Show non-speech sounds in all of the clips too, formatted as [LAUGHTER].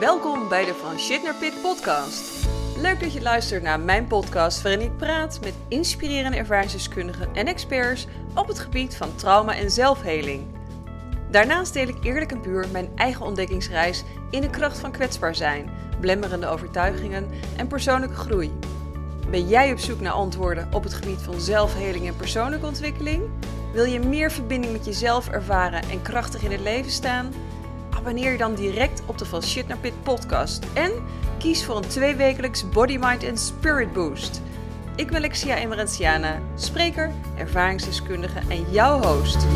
Welkom bij de Van Shit naar Pit podcast. Leuk dat je luistert naar mijn podcast waarin ik praat met inspirerende ervaringsdeskundigen en experts op het gebied van trauma en zelfheling. Daarnaast deel ik eerlijk en puur mijn eigen ontdekkingsreis in de kracht van kwetsbaar zijn, blemmerende overtuigingen en persoonlijke groei. Ben jij op zoek naar antwoorden op het gebied van zelfheling en persoonlijke ontwikkeling? Wil je meer verbinding met jezelf ervaren en krachtig in het leven staan? Abonneer je dan direct op de Van Shit naar Pit podcast en kies voor een tweewekelijks Body, Mind en Spirit Boost. Ik ben Lexia Emerenziana, spreker, ervaringsdeskundige en jouw host.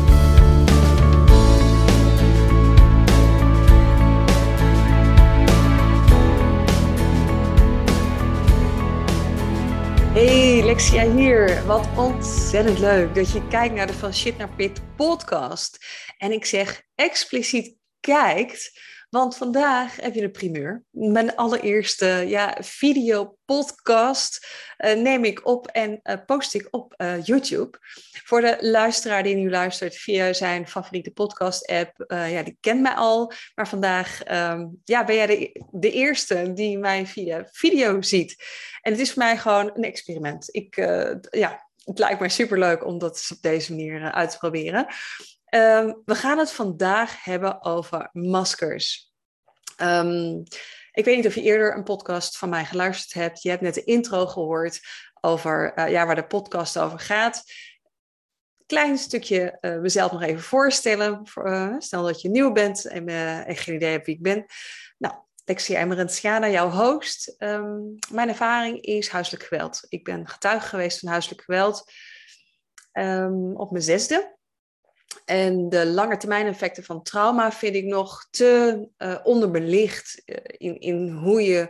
Hey, Lexia hier. Wat ontzettend leuk dat je kijkt naar de Van Shit naar Pit podcast. En ik zeg expliciet kijkt, want vandaag heb je de primeur. Mijn allereerste ja, video-podcast uh, neem ik op en uh, post ik op uh, YouTube. Voor de luisteraar die nu luistert via zijn favoriete podcast-app, ja, die kent mij al. Maar vandaag um, ja, ben jij de, de, eerste die mij via video ziet. En het is voor mij gewoon een experiment. Ik, ja, het lijkt mij superleuk om dat op deze manier uit te proberen. Um, we gaan het vandaag hebben over maskers. Um, ik weet niet of je eerder een podcast van mij geluisterd hebt. Je hebt net de intro gehoord over uh, ja, waar de podcast over gaat. Klein stukje uh, mezelf nog even voorstellen. Voor, uh, stel dat je nieuw bent en, en, geen idee hebt wie ik ben. Nou, Lexia Emerentiana, jouw host. Um, mijn ervaring is huiselijk geweld. Ik ben getuige geweest van huiselijk geweld op mijn zesde. En de lange termijn effecten van trauma vind ik nog te uh, onderbelicht uh, in, in hoe je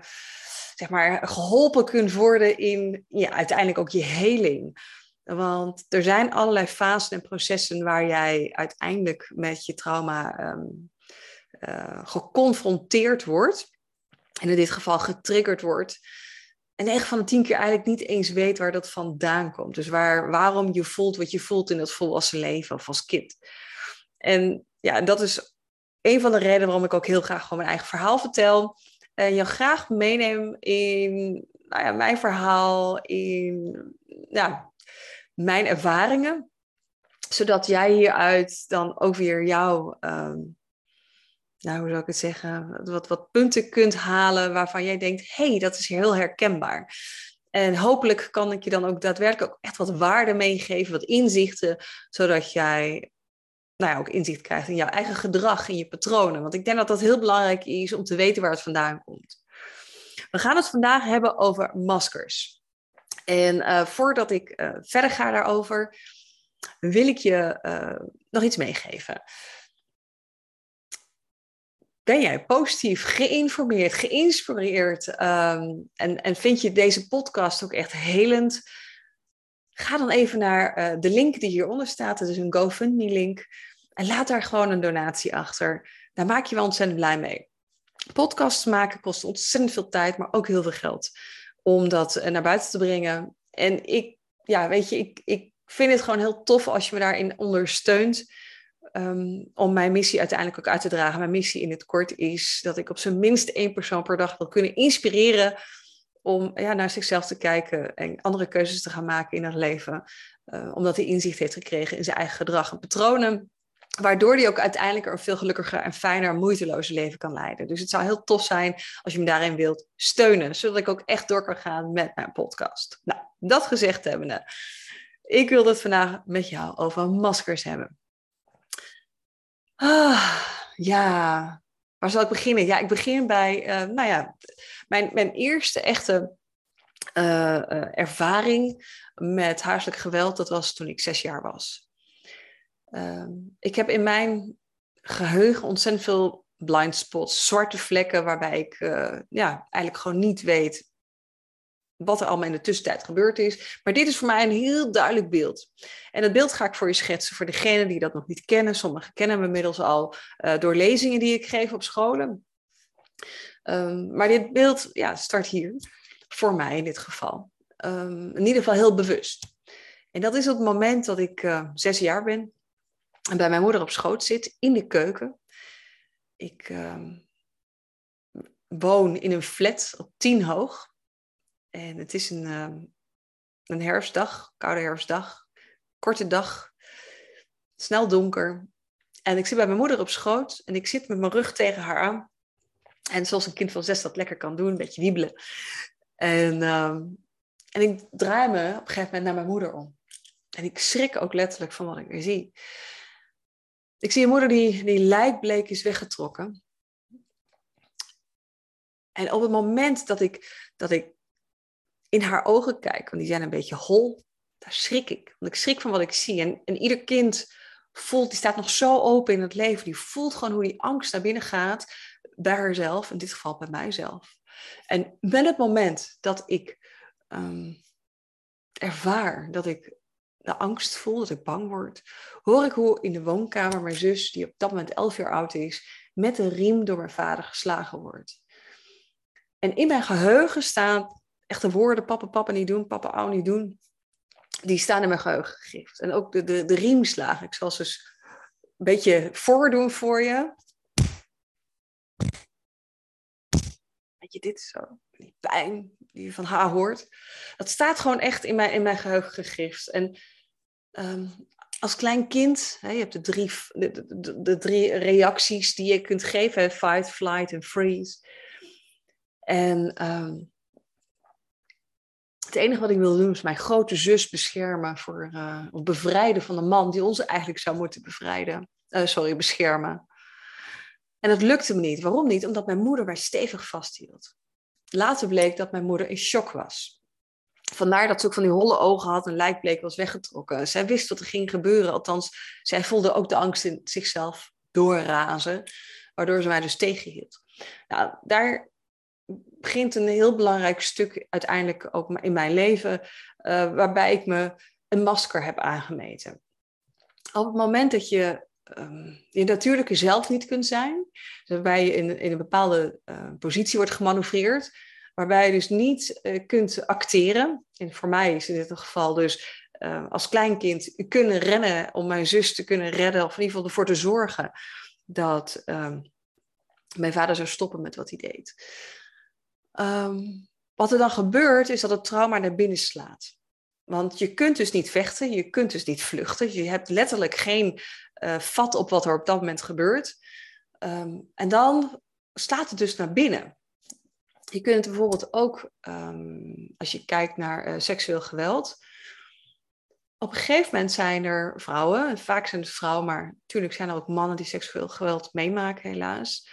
zeg maar, geholpen kunt worden in ja, uiteindelijk ook je heling. Want er zijn allerlei fasen en processen waar jij uiteindelijk met je trauma um, uh, geconfronteerd wordt. En in dit geval getriggerd wordt. En 9 van de 10 keer eigenlijk niet eens weet waar dat vandaan komt. Dus waar, waarom je voelt wat je voelt in het volwassen leven of als kind. En ja, dat is een van de redenen waarom ik ook heel graag gewoon mijn eigen verhaal vertel. En je graag meeneem in nou ja, mijn verhaal, in ja, mijn ervaringen. Zodat jij hieruit dan ook weer jouw, um, nou hoe zou ik het zeggen, wat, wat punten kunt halen waarvan jij denkt, hé, hey, dat is heel herkenbaar. En hopelijk kan ik je dan ook daadwerkelijk ook echt wat waarde meegeven, wat inzichten, zodat jij nou ja, ook inzicht krijgt in jouw eigen gedrag, in je patronen. Want ik denk dat dat heel belangrijk is om te weten waar het vandaan komt. We gaan het vandaag hebben over maskers. En uh, voordat ik uh, verder ga daarover, wil ik je uh, nog iets meegeven. Ben jij positief geïnformeerd, geïnspireerd um, en, en vind je deze podcast ook echt helend? Ga dan even naar de link die hieronder staat. Het is een GoFundMe-link. En laat daar gewoon een donatie achter. Daar maak je wel ontzettend blij mee. Podcasts maken kost ontzettend veel tijd, maar ook heel veel geld. Om dat eh, naar buiten te brengen. En ik, ja, weet je, ik, ik vind het gewoon heel tof als je me daarin ondersteunt. Um, om mijn missie uiteindelijk ook uit te dragen. Mijn missie in het kort is dat ik op zijn minst één persoon per dag wil kunnen inspireren om ja, naar zichzelf te kijken en andere keuzes te gaan maken in het leven. Uh, omdat hij inzicht heeft gekregen in zijn eigen gedrag en patronen. Waardoor die ook uiteindelijk een veel gelukkiger en fijner, moeitelozer leven kan leiden. Dus het zou heel tof zijn als je me daarin wilt steunen, zodat ik ook echt door kan gaan met mijn podcast. Nou, dat gezegd hebbende, ik wil het vandaag met jou over maskers hebben. Ah, ja, waar zal ik beginnen? Ja, ik begin bij, uh, nou ja, mijn, mijn eerste echte uh, uh, ervaring met huiselijk geweld, dat was toen ik zes jaar was. Ehm, ik heb in mijn geheugen ontzettend veel blind spots, zwarte vlekken, waarbij ik ja, eigenlijk gewoon niet weet wat er allemaal in de tussentijd gebeurd is. Maar dit is voor mij een heel duidelijk beeld. En dat beeld ga ik voor je schetsen voor degenen die dat nog niet kennen. Sommigen kennen me inmiddels al uh, door lezingen die ik geef op scholen. Um, maar dit beeld ja, start hier, voor mij in dit geval. Um, in ieder geval heel bewust. En dat is op het moment dat ik uh, zes jaar ben. en bij mijn moeder op schoot zit in de keuken. Ik ehm, woon in een flat op tien hoog. En het is een, ehm, een herfstdag, koude herfstdag, korte dag, snel donker. En ik zit bij mijn moeder op schoot en ik zit met mijn rug tegen haar aan. En zoals een kind van zes dat lekker kan doen, een beetje wiebelen. En, ehm, en ik draai me op een gegeven moment naar mijn moeder om. En ik schrik ook letterlijk van wat ik weer zie. Ik zie een moeder die, die lijkbleek is weggetrokken. En op het moment dat ik, dat ik in haar ogen kijk, want die zijn een beetje hol, daar schrik ik. Want ik schrik van wat ik zie. En, en ieder kind voelt, die staat nog zo open in het leven, die voelt gewoon hoe die angst naar binnen gaat bij haarzelf, in dit geval bij mijzelf. En met het moment dat ik ehm, ervaar dat ik de angst voel, dat ik bang word, hoor ik hoe in de woonkamer mijn zus, die op dat moment elf jaar oud is, met een riem door mijn vader geslagen wordt. En in mijn geheugen staan echte woorden, papa, papa niet doen, papa, ouw niet doen. Die staan in mijn geheugen gegrift. En ook de, de, de riemslagen. Ik zal ze een beetje voordoen voor je. Weet je, dit zo. Die pijn die je van haar hoort. Dat staat gewoon echt in mijn, in mijn geheugen gegrift. En um, als klein kind, hè, je hebt de drie, de, de, drie reacties die je kunt geven: fight, flight en freeze. En um, het enige wat ik wil doen is mijn grote zus beschermen voor, uh, of bevrijden van de man die ons eigenlijk zou moeten bevrijden. Uh, sorry, beschermen. En dat lukte me niet. Waarom niet? Omdat mijn moeder mij stevig vasthield. Later bleek dat mijn moeder in shock was. Vandaar dat ze ook van die holle ogen had en lijkbleek was weggetrokken. Zij wist wat er ging gebeuren. Althans, zij voelde ook de angst in zichzelf doorrazen. Waardoor ze mij dus tegenhield. Nou, daar begint een heel belangrijk stuk uiteindelijk ook in mijn leven, uh, waarbij ik me een masker heb aangemeten. Op het moment dat je um, je natuurlijke zelf niet kunt zijn, waarbij je in, een bepaalde uh, positie wordt gemanoeuvreerd, waarbij je dus niet uh, kunt acteren. En voor mij is in dit geval dus als kleinkind kunnen rennen om mijn zus te kunnen redden, of in ieder geval ervoor te zorgen dat um, mijn vader zou stoppen met wat hij deed. Um, wat er dan gebeurt, is dat het trauma naar binnen slaat. Want je kunt dus niet vechten, je kunt dus niet vluchten. Je hebt letterlijk geen uh, vat op wat er op dat moment gebeurt. Um, en dan slaat het dus naar binnen. Je kunt bijvoorbeeld ook, um, als je kijkt naar uh, seksueel geweld. Op een gegeven moment zijn er vrouwen, vaak zijn het vrouwen, maar natuurlijk zijn er ook mannen die seksueel geweld meemaken, helaas.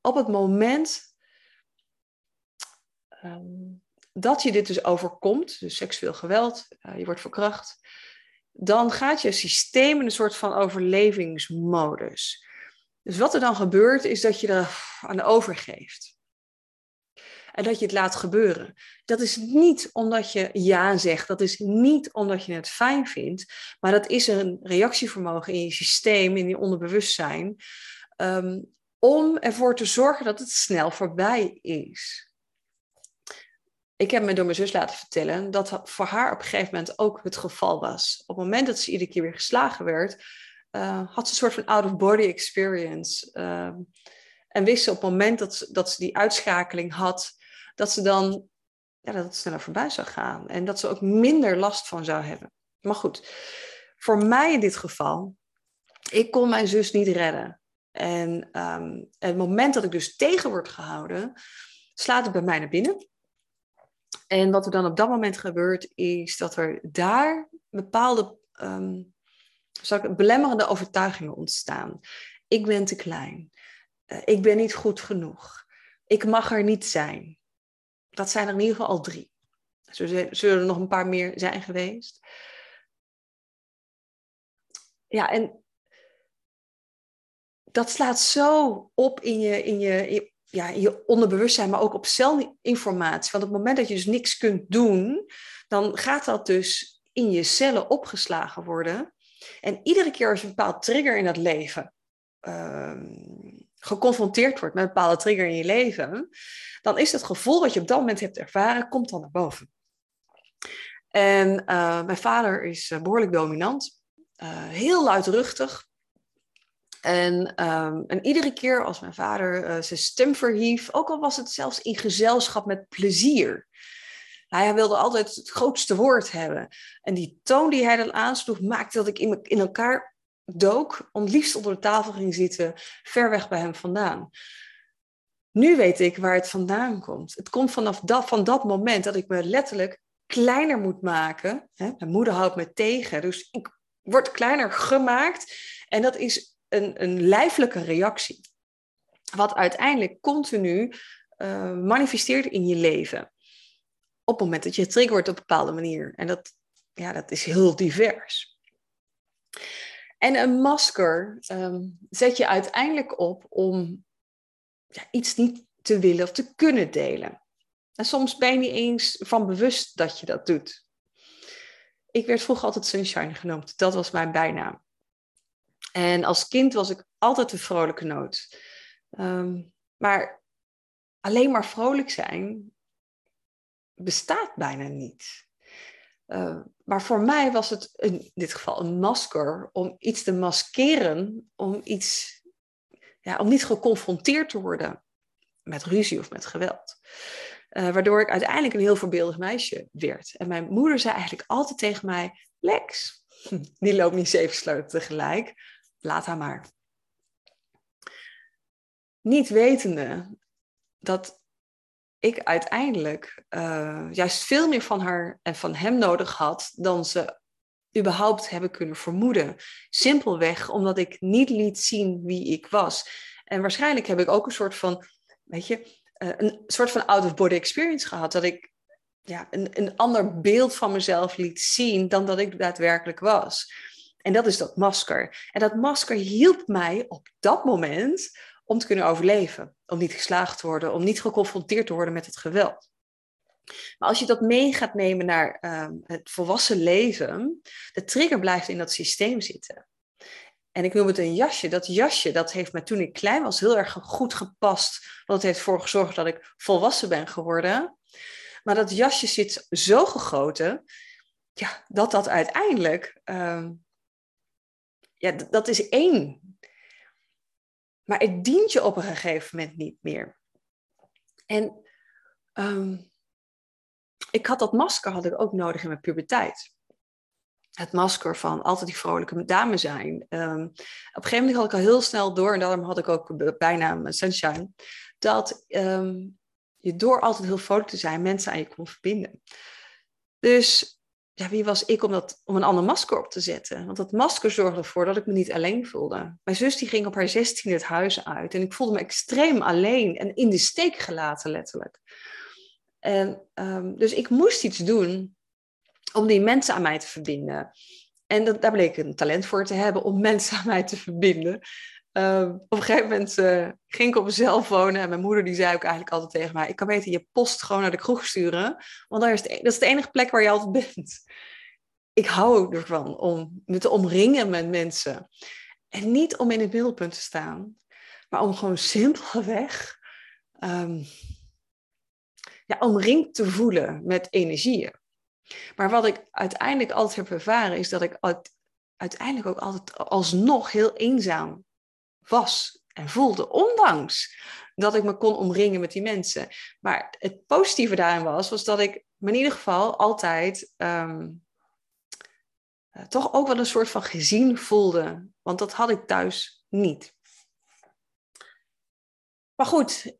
Op het moment um, dat je dit dus overkomt, dus seksueel geweld, uh, je wordt verkracht, dan gaat je systeem in een soort van overlevingsmodus. Dus wat er dan gebeurt, is dat je er aan overgeeft. En dat je het laat gebeuren. Dat is niet omdat je ja zegt, dat is niet omdat je het fijn vindt, maar dat is een reactievermogen in je systeem, in je onderbewustzijn, um, om ervoor te zorgen dat het snel voorbij is ik heb me door mijn zus laten vertellen dat voor haar op een gegeven moment ook het geval was. Op het moment dat ze iedere keer weer geslagen werd, uh, had ze een soort van out-of-body experience. Uh, en wist ze op het moment dat ze, dat die uitschakeling had, dat ze dan ja, dat het sneller voorbij zou gaan. En dat ze ook minder last van zou hebben. Maar goed, voor mij in dit geval, ik kon mijn zus niet redden. En um, het moment dat ik dus tegen word gehouden, slaat het bij mij naar binnen. En wat er dan op dat moment gebeurt, is dat er daar bepaalde um, ik, belemmerende overtuigingen ontstaan. Ik ben te klein. Uh, ik ben niet goed genoeg. Ik mag er niet zijn. Dat zijn er in ieder geval al drie. Zullen er nog een paar meer zijn geweest. Ja, en dat slaat zo op in je, in je, ja, je onderbewustzijn, maar ook op celinformatie. Want op het moment dat je dus niks kunt doen, dan gaat dat dus in je cellen opgeslagen worden. En iedere keer als je een bepaald trigger in dat leven uh, geconfronteerd wordt met een bepaalde trigger in je leven, dan is het gevoel wat je op dat moment hebt ervaren, komt dan naar boven. En uh, mijn vader is uh, behoorlijk dominant. heel luidruchtig. En, ehm, en iedere keer als mijn vader uh, zijn stem verhief, ook al was het zelfs in gezelschap met plezier. Hij wilde altijd het grootste woord hebben. En die toon die hij dan aansloeg, maakte dat ik in, in elkaar dook, om liefst onder de tafel ging zitten, ver weg bij hem vandaan. Nu weet ik waar het vandaan komt. Het komt vanaf dat, van dat moment dat ik me letterlijk kleiner moet maken. Mijn moeder houdt me tegen, dus ik word kleiner gemaakt. En dat is een, een lijfelijke reactie. Wat uiteindelijk continu uh, manifesteert in je leven. Op het moment dat je getriggerd wordt op een bepaalde manier. En dat, ja, dat is heel divers. En een masker um, zet je uiteindelijk op om ja, iets niet te willen of te kunnen delen. En soms ben je niet eens van bewust dat je dat doet. Ik werd vroeger altijd Sunshine genoemd. Dat was mijn bijnaam. En als kind was ik altijd een vrolijke noot. Ehm, maar alleen maar vrolijk zijn bestaat bijna niet. Uh, maar voor mij was het in dit geval een masker om iets te maskeren, om, iets, ja, om niet geconfronteerd te worden met ruzie of met geweld. Uh, waardoor ik uiteindelijk een heel voorbeeldig meisje werd. En mijn moeder zei eigenlijk altijd tegen mij: Lex, [LAUGHS] die loopt niet zeven sleutels tegelijk, laat haar maar. Niet wetende dat ik uiteindelijk uh, juist veel meer van haar en van hem nodig had dan ze überhaupt hebben kunnen vermoeden. Simpelweg omdat ik niet liet zien wie ik was. En waarschijnlijk heb ik ook een soort van, weet je, uh, een soort van out-of-body experience gehad. Dat ik ja, een, een ander beeld van mezelf liet zien dan dat ik daadwerkelijk was. En dat is dat masker. En dat masker hielp mij op dat moment om te kunnen overleven. Om niet geslaagd te worden, om niet geconfronteerd te worden met het geweld. Maar als je dat mee gaat nemen naar ehm, het volwassen leven, de trigger blijft in dat systeem zitten. En ik noem het een jasje. Dat jasje, dat heeft me toen ik klein was heel erg goed gepast. Want het heeft ervoor gezorgd dat ik volwassen ben geworden. Maar dat jasje zit zo gegoten, ja, dat dat uiteindelijk, ehm, ja, dat is één maar het dient je op een gegeven moment niet meer. En ehm, ik had dat masker had ik ook nodig in mijn puberteit. Het masker van altijd die vrolijke dame zijn. Um, op een gegeven moment had ik al heel snel door, en daarom had ik ook bijna Sunshine, dat ehm, je door altijd heel vrolijk te zijn mensen aan je kon verbinden. Dus ja, wie was ik om, dat, om een ander masker op te zetten? Want dat masker zorgde ervoor dat ik me niet alleen voelde. Mijn zus die ging op haar 16 het huis uit en ik voelde me extreem alleen en in de steek gelaten, letterlijk. En, um, dus ik moest iets doen om die mensen aan mij te verbinden. En dat, daar bleek een talent voor te hebben om [LAUGHS] mensen aan mij te verbinden. Uh, op een gegeven moment uh, ging ik op mezelf wonen en mijn moeder die zei ook eigenlijk altijd tegen mij: Ik kan beter je post gewoon naar de kroeg sturen, want daar is dat is de enige plek waar je altijd bent. Ik hou ervan om me te omringen met mensen. En niet om in het middelpunt te staan, maar om gewoon simpelweg um, ja, omringd te voelen met energieën. Maar wat ik uiteindelijk altijd heb ervaren, is dat ik uiteindelijk ook altijd alsnog heel eenzaam was en voelde, ondanks dat ik me kon omringen met die mensen. Maar het positieve daarin was, was dat ik me in ieder geval altijd ehm, eh, toch ook wel een soort van gezien voelde. Want dat had ik thuis niet. Maar goed,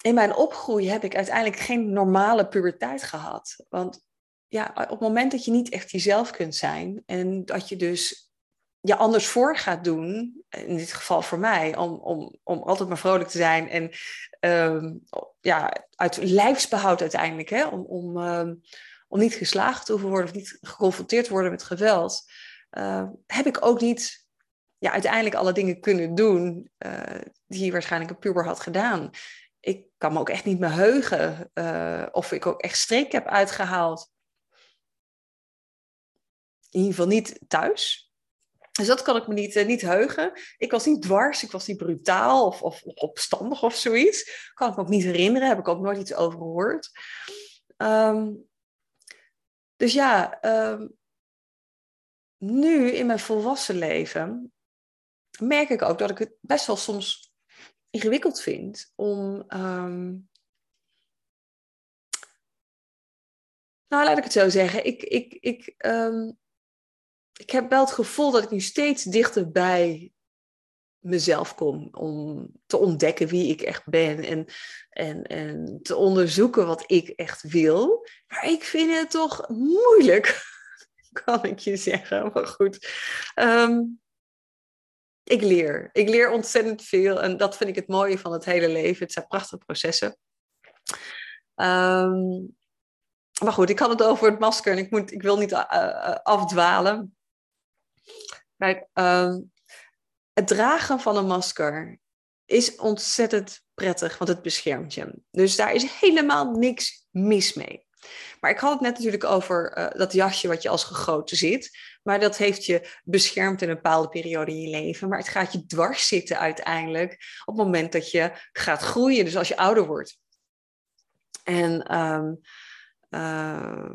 in mijn opgroei heb ik uiteindelijk geen normale puberteit gehad. Want ja, op het moment dat je niet echt jezelf kunt zijn en dat je dus je anders voor gaat doen, in dit geval voor mij, om, om, om altijd maar vrolijk te zijn en um, ja, uit lijfsbehoud uiteindelijk, hè, om, om, um, om niet geslagen te hoeven worden of niet geconfronteerd te worden met geweld, uh, heb ik ook niet ja, uiteindelijk alle dingen kunnen doen uh, die waarschijnlijk een puber had gedaan. Ik kan me ook echt niet meer heugen uh, of ik ook echt streek heb uitgehaald. In ieder geval niet thuis. Dus dat kan ik me niet, uh, niet heugen. Ik was niet dwars, ik was niet brutaal of, of opstandig of zoiets. Kan ik me ook niet herinneren, heb ik ook nooit iets over gehoord. Um, dus ja, um, nu in mijn volwassen leven merk ik ook dat ik het best wel soms ingewikkeld vind om. Ehm, nou, laat ik het zo zeggen. Ik, ik, ik, ik heb wel het gevoel dat ik nu steeds dichter bij mezelf kom. Om te ontdekken wie ik echt ben en, en, en te onderzoeken wat ik echt wil. Maar ik vind het toch moeilijk, [LAUGHS] kan ik je zeggen. Maar goed. Um, ik leer. Ik leer ontzettend veel en dat vind ik het mooie van het hele leven. Het zijn prachtige processen. Um, maar goed, ik had het over het masker en ik, moet, ik wil niet uh, afdwalen. Kijk, um, het dragen van een masker is ontzettend prettig, want het beschermt je. Dus daar is helemaal niks mis mee. Maar ik had het net natuurlijk over uh, dat jasje wat je als gegoten zit. Maar dat heeft je beschermd in een bepaalde periode in je leven. Maar het gaat je dwars zitten uiteindelijk op het moment dat je gaat groeien. Dus als je ouder wordt. En um, uh,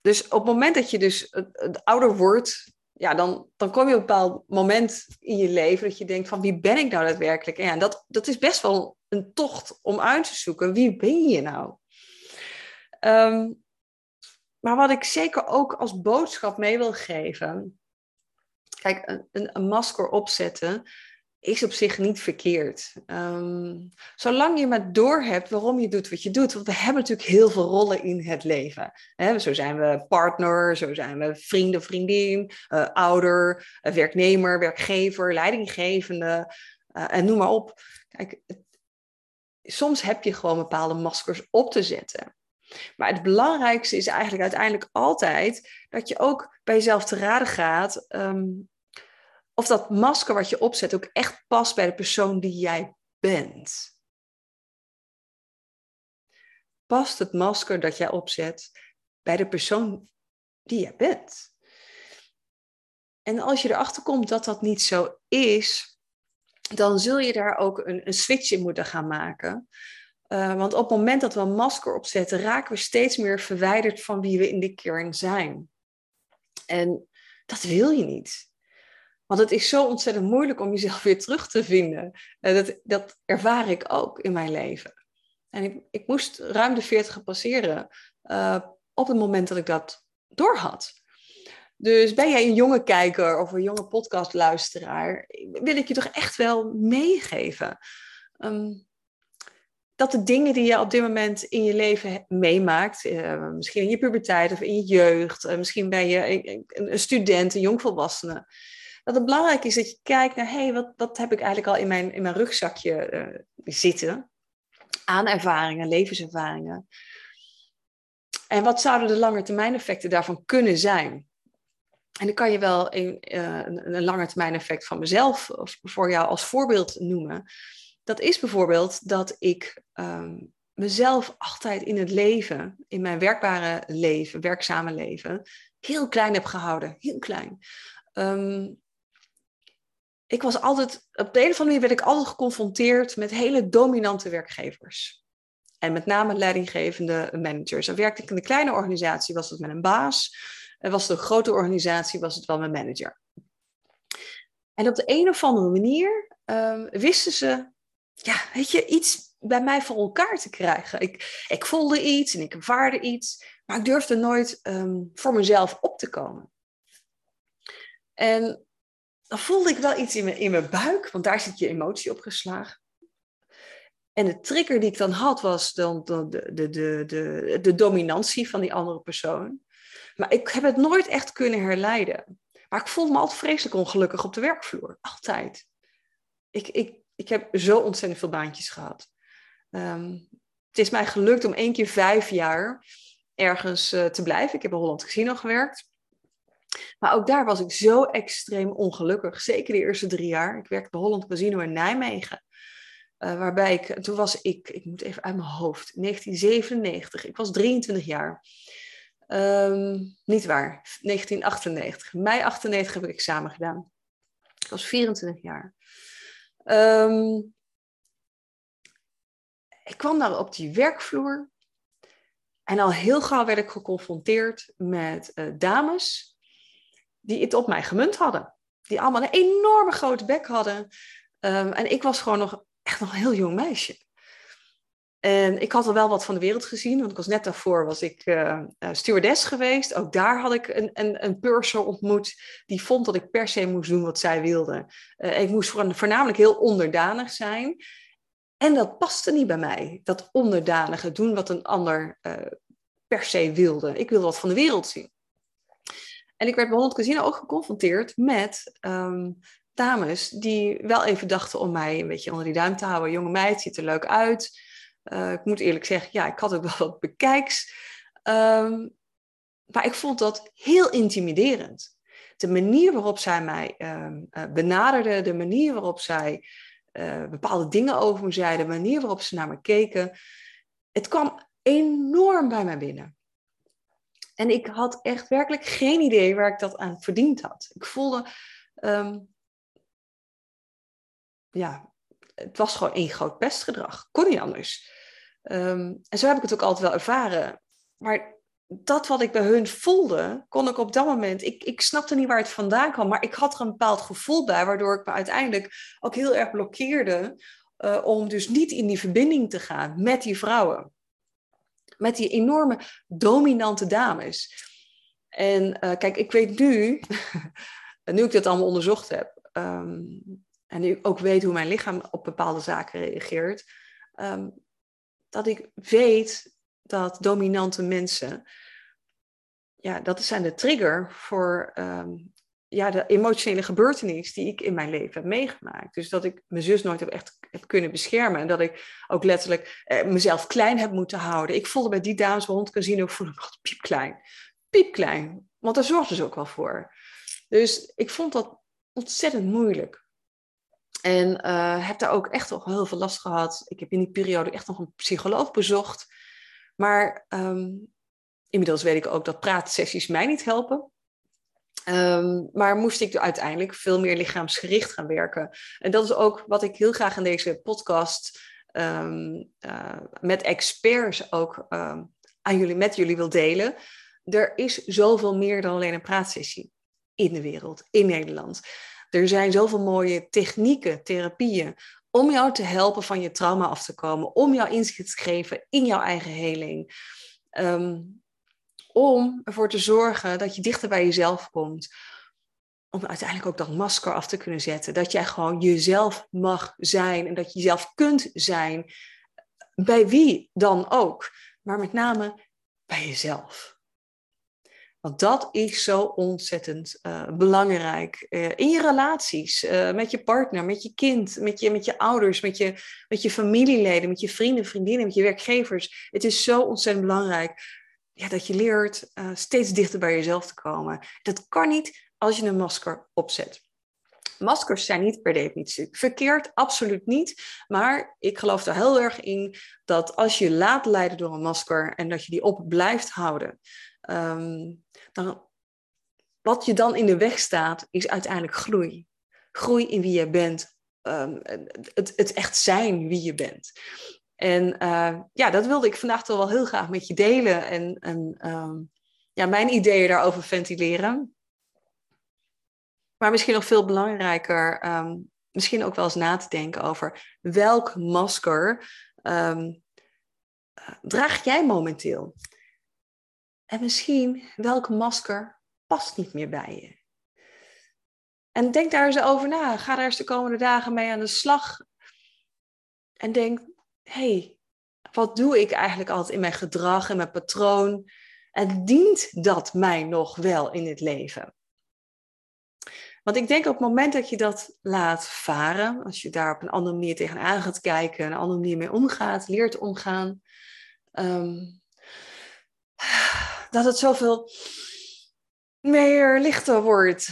dus op het moment dat je dus het ouder wordt, ja, dan, dan kom je op een bepaald moment in je leven dat je denkt van wie ben ik nou daadwerkelijk? En ja, dat, dat is best wel een tocht om uit te zoeken. Wie ben je nou? Um, maar wat ik zeker ook als boodschap mee wil geven. Kijk, een, een masker opzetten is op zich niet verkeerd. Um, zolang je maar doorhebt waarom je doet wat je doet. Want we hebben natuurlijk heel veel rollen in het leven. zo zijn we partner, zo zijn we vrienden, vriendin, uh, ouder, uh, werknemer, werkgever, leidinggevende uh, en noem maar op. Kijk, het, soms heb je gewoon bepaalde maskers op te zetten. Maar het belangrijkste is eigenlijk uiteindelijk altijd dat je ook bij jezelf te raden gaat um, of dat masker wat je opzet ook echt past bij de persoon die jij bent. Past het masker dat jij opzet bij de persoon die jij bent? En als je erachter komt dat dat niet zo is, dan zul je daar ook een, een switch in moeten gaan maken. Uh, want op het moment dat we een masker opzetten, raken we steeds meer verwijderd van wie we in de kern zijn. En dat wil je niet. Want het is zo ontzettend moeilijk om jezelf weer terug te vinden. Uh, dat, dat ervaar ik ook in mijn leven. En ik, ik moest ruim de 40 passeren uh, op het moment dat ik dat doorhad. Dus ben jij een jonge kijker of een jonge podcastluisteraar, wil ik je toch echt wel meegeven. Um, dat de dingen die je op dit moment in je leven meemaakt, uh, misschien in je puberteit of in je jeugd, misschien ben je een, een, student, een jongvolwassene, dat het belangrijk is dat je kijkt naar, hé, hey, wat, wat heb ik eigenlijk al in mijn, in mijn rugzakje uh, zitten aan ervaringen, levenservaringen. En wat zouden de lange termijn effecten daarvan kunnen zijn? En dan kan je wel een, een, een lange effect van mezelf voor jou als voorbeeld noemen dat is bijvoorbeeld dat ik um, mezelf altijd in het leven, in mijn werkbare leven, werkzame leven, heel klein heb gehouden. Heel klein. Um, ik was altijd, op de een of andere manier werd ik altijd geconfronteerd met hele dominante werkgevers. En met name leidinggevende managers. En werkte ik in een kleine organisatie, was het met een baas. En was een grote organisatie, was het wel mijn manager. En op de een of andere manier um, wisten ze ja, weet je, iets bij mij voor elkaar te krijgen. Ik, ik voelde iets en ik ervaarde iets, maar ik durfde nooit um, voor mezelf op te komen. En dan voelde ik wel iets in mijn, in mijn buik, want daar zit je emotie opgeslagen. En de trigger die ik dan had, was dan de, de, de, de, de dominantie van die andere persoon. Maar ik heb het nooit echt kunnen herleiden. Maar ik voelde me altijd vreselijk ongelukkig op de werkvloer. Altijd. Ik, ik, ik heb zo ontzettend veel baantjes gehad. Um, het is mij gelukt om één keer vijf jaar ergens uh, te blijven. Ik heb in Holland Casino gewerkt. Maar ook daar was ik zo extreem ongelukkig. Zeker de eerste drie jaar. Ik werkte bij Holland Casino in Nijmegen. Uh, waarbij ik, toen was ik, ik moet even uit mijn hoofd, 1997. Ik was 23 jaar. Um, niet waar, 1998. Mei 98 heb ik examen gedaan. Ik was 24 jaar. Um, ik kwam daar op die werkvloer en al heel gauw werd ik geconfronteerd met uh, dames die het op mij gemunt hadden. Die allemaal een enorme grote bek hadden. Ehm, en ik was gewoon nog echt nog een heel jong meisje. En ik had al wel wat van de wereld gezien, want ik was net daarvoor was ik uh, stewardess geweest. Ook daar had ik een, een, een purser ontmoet die vond dat ik per se moest doen wat zij wilde. Uh, ik moest voornamelijk heel onderdanig zijn. En dat paste niet bij mij, dat onderdanige, doen wat een ander per se wilde. Ik wilde wat van de wereld zien. En ik werd bij Hond Casino ook geconfronteerd met um, dames die wel even dachten om mij een beetje onder die duim te houden. Jonge meid, ziet er leuk uit. Uh, ik moet eerlijk zeggen, ja, ik had ook [LAUGHS] wel wat bekijks. Um, maar ik vond dat heel intimiderend. De manier waarop zij mij um, benaderde, de manier waarop zij uh, bepaalde dingen over me zeiden, de manier waarop ze naar me keken. Het kwam enorm bij mij binnen. En ik had echt werkelijk geen idee waar ik dat aan verdiend had. Ik voelde, um, ja, het was gewoon één groot pestgedrag. Kon niet anders. Um, en zo heb ik het ook altijd wel ervaren. Maar dat wat ik bij hun voelde, kon ik op dat moment. Ik, ik snapte niet waar het vandaan kwam, maar ik had er een bepaald gevoel bij, waardoor ik me uiteindelijk ook heel erg blokkeerde. Uh, om dus niet in die verbinding te gaan met die vrouwen. Met die enorme dominante dames. En uh, kijk, ik weet nu, [LAUGHS] nu ik dit allemaal onderzocht heb, um, en nu ook weet hoe mijn lichaam op bepaalde zaken reageert, um, dat ik weet dat dominante mensen, ja, dat zijn de trigger voor um, ja, de emotionele gebeurtenis die ik in mijn leven heb meegemaakt. Dus dat ik mijn zus nooit heb echt heb kunnen beschermen. En dat ik ook letterlijk eh, mezelf klein heb moeten houden. Ik voelde bij die dames Hond Casino voelde ik piepklein. Piepklein. Want daar zorgden ze ook wel voor. Dus ik vond dat ontzettend moeilijk. En uh, heb daar ook echt nog heel veel last gehad. Ik heb in die periode echt nog een psycholoog bezocht. Maar um, inmiddels weet ik ook dat praatsessies mij niet helpen. Um, maar moest ik uiteindelijk veel meer lichaamsgericht gaan werken. En dat is ook wat ik heel graag in deze podcast um, uh, met experts ook aan jullie, met jullie wil delen. Er is zoveel meer dan alleen een praatsessie in de wereld, in Nederland. Er zijn zoveel mooie technieken, therapieën om jou te helpen van je trauma af te komen, om jou inzicht te geven in jouw eigen heling. Um, om ervoor te zorgen dat je dichter bij jezelf komt. Om uiteindelijk ook dat masker af te kunnen zetten. Dat jij gewoon jezelf mag zijn en dat je jezelf kunt zijn. Bij wie dan ook. Maar met name bij jezelf. Want dat is zo ontzettend uh, belangrijk uh, in je relaties, uh, met je partner, met je kind, met je, met je ouders, met je, met je familieleden, met je vrienden, vriendinnen, met je werkgevers. Het is zo ontzettend belangrijk ja, dat je leert steeds dichter bij jezelf te komen. Dat kan niet als je een masker opzet. Maskers zijn niet per definitie verkeerd, absoluut niet. Maar ik geloof er heel erg in dat als je laat leiden door een masker en dat je die op blijft houden, um, dan, wat je dan in de weg staat, is uiteindelijk groei. Groei in wie je bent. Um, het, het echt zijn wie je bent. En uh, ja, dat wilde ik vandaag toch wel heel graag met je delen. En, en um, ja, mijn ideeën daarover ventileren. Maar misschien nog veel belangrijker, um, misschien ook wel eens na te denken over welk masker um, draag jij momenteel? En misschien welk masker past niet meer bij je. En denk daar eens over na. Ga daar eens de komende dagen mee aan de slag. En denk, hey, wat doe ik eigenlijk altijd in mijn gedrag en mijn patroon? En dient dat mij nog wel in het leven? Want ik denk op het moment dat je dat laat varen, als je daar op een andere manier tegenaan gaat kijken, een andere manier mee omgaat, leert omgaan, um, dat het zoveel meer lichter wordt.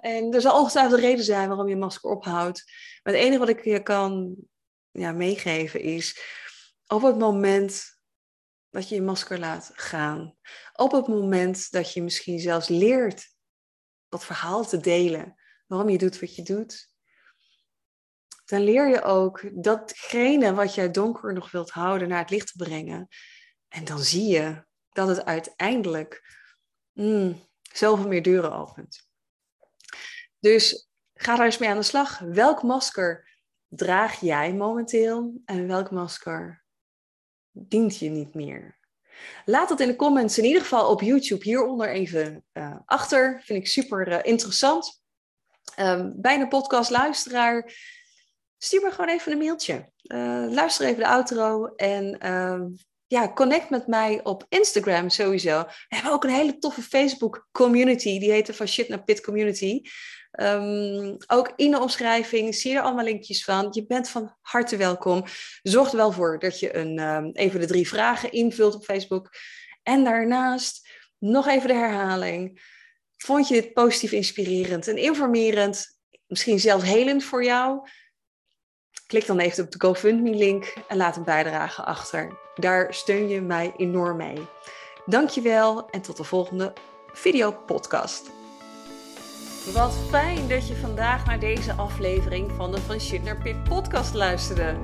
En er zal ongetwijfeld een reden zijn waarom je masker ophoudt. Maar het enige wat ik je kan ja, meegeven is, op het moment dat je je masker laat gaan, op het moment dat je misschien zelfs leert dat verhaal te delen, waarom je doet wat je doet, dan leer je ook datgene wat jij donker nog wilt houden naar het licht te brengen. En dan zie je dat het uiteindelijk mm, zoveel meer deuren opent. Dus ga daar eens mee aan de slag. Welk masker draag jij momenteel en welk masker dient je niet meer? Laat dat in de comments, in ieder geval op YouTube, hieronder even uh, achter. Vind ik super uh, interessant. Um, bij een podcastluisteraar, stuur me gewoon even een mailtje. Uh, luister even de outro en ehm, ja, connect met mij op Instagram sowieso. We hebben ook een hele toffe Facebook community. Die heet de Van Shit naar Pit Community. Um, ook in de omschrijving zie je er allemaal linkjes van. Je bent van harte welkom. Zorg er wel voor dat je een, um, even de drie vragen invult op Facebook. En daarnaast nog even de herhaling. Vond je dit positief inspirerend en informerend? Misschien zelfs helend voor jou? Klik dan even op de GoFundMe-link en laat een bijdrage achter. Daar steun je mij enorm mee. Dankjewel en tot de volgende video-podcast. Wat fijn dat je vandaag naar deze aflevering van de Van Shit naar Pit podcast luisterde.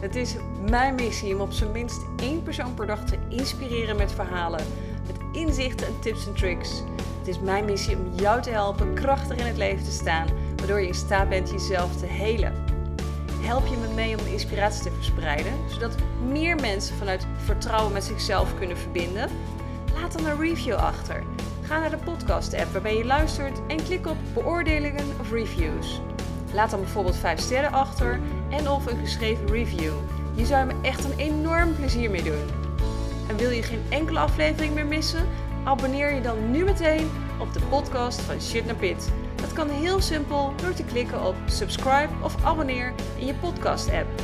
Het is mijn missie om op zijn minst één persoon per dag te inspireren met verhalen, met inzichten en tips en tricks. Het is mijn missie om jou te helpen krachtig in het leven te staan, waardoor je in staat bent jezelf te helen. Help je me mee om inspiratie te verspreiden, zodat meer mensen vanuit vertrouwen met zichzelf kunnen verbinden? Laat dan een review achter. Ga naar de podcast-app waarbij je luistert en klik op beoordelingen of reviews. Laat dan bijvoorbeeld 5 sterren achter en of een geschreven review. Je zou me echt een enorm plezier mee doen. En wil je geen enkele aflevering meer missen? Abonneer je dan nu meteen op de podcast van Shit naar Pit. Dat kan heel simpel door te klikken op subscribe of abonneer in je podcast-app.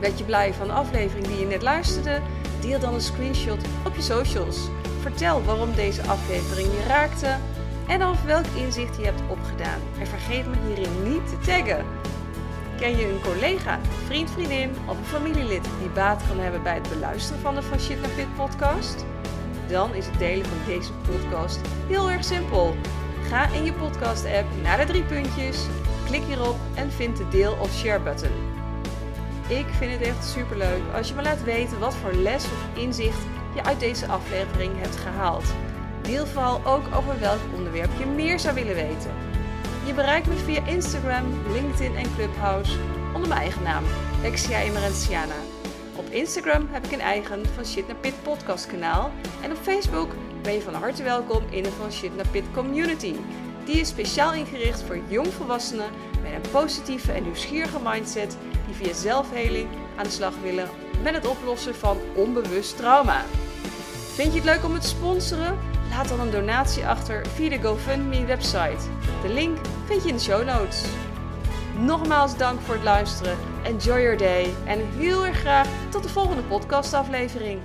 Ben je blij van de aflevering die je net luisterde? Deel dan een screenshot op je socials. Vertel waarom deze aflevering je raakte en of welk inzicht je hebt opgedaan. En vergeet me hierin niet te taggen. Ken je een collega, vriend, vriendin of een familielid die baat kan hebben bij het beluisteren van de Van Shit naar Pit podcast? Dan is het delen van deze podcast heel erg simpel. Ga in je podcast-app naar de drie puntjes, klik hierop en vind de deel of share button. Ik vind het echt superleuk als je me laat weten wat voor les of inzicht je uit deze aflevering hebt gehaald. Deel vooral ook over welk onderwerp je meer zou willen weten. Je bereikt me via Instagram, LinkedIn en Clubhouse onder mijn eigen naam, Lexia Emerensiana. Op Instagram heb ik een eigen Van Shit naar Pit podcast kanaal en op Facebook ben je van harte welkom in de Van Shit naar Pit community. Die is speciaal ingericht voor jongvolwassenen met een positieve en nieuwsgierige mindset die via zelfheling aan de slag willen met het oplossen van onbewust trauma. Vind je het leuk om het sponsoren? Laat dan een donatie achter via de GoFundMe website. De link vind je in de show notes. Nogmaals dank voor het luisteren. Enjoy your day en heel erg graag tot de volgende podcastaflevering.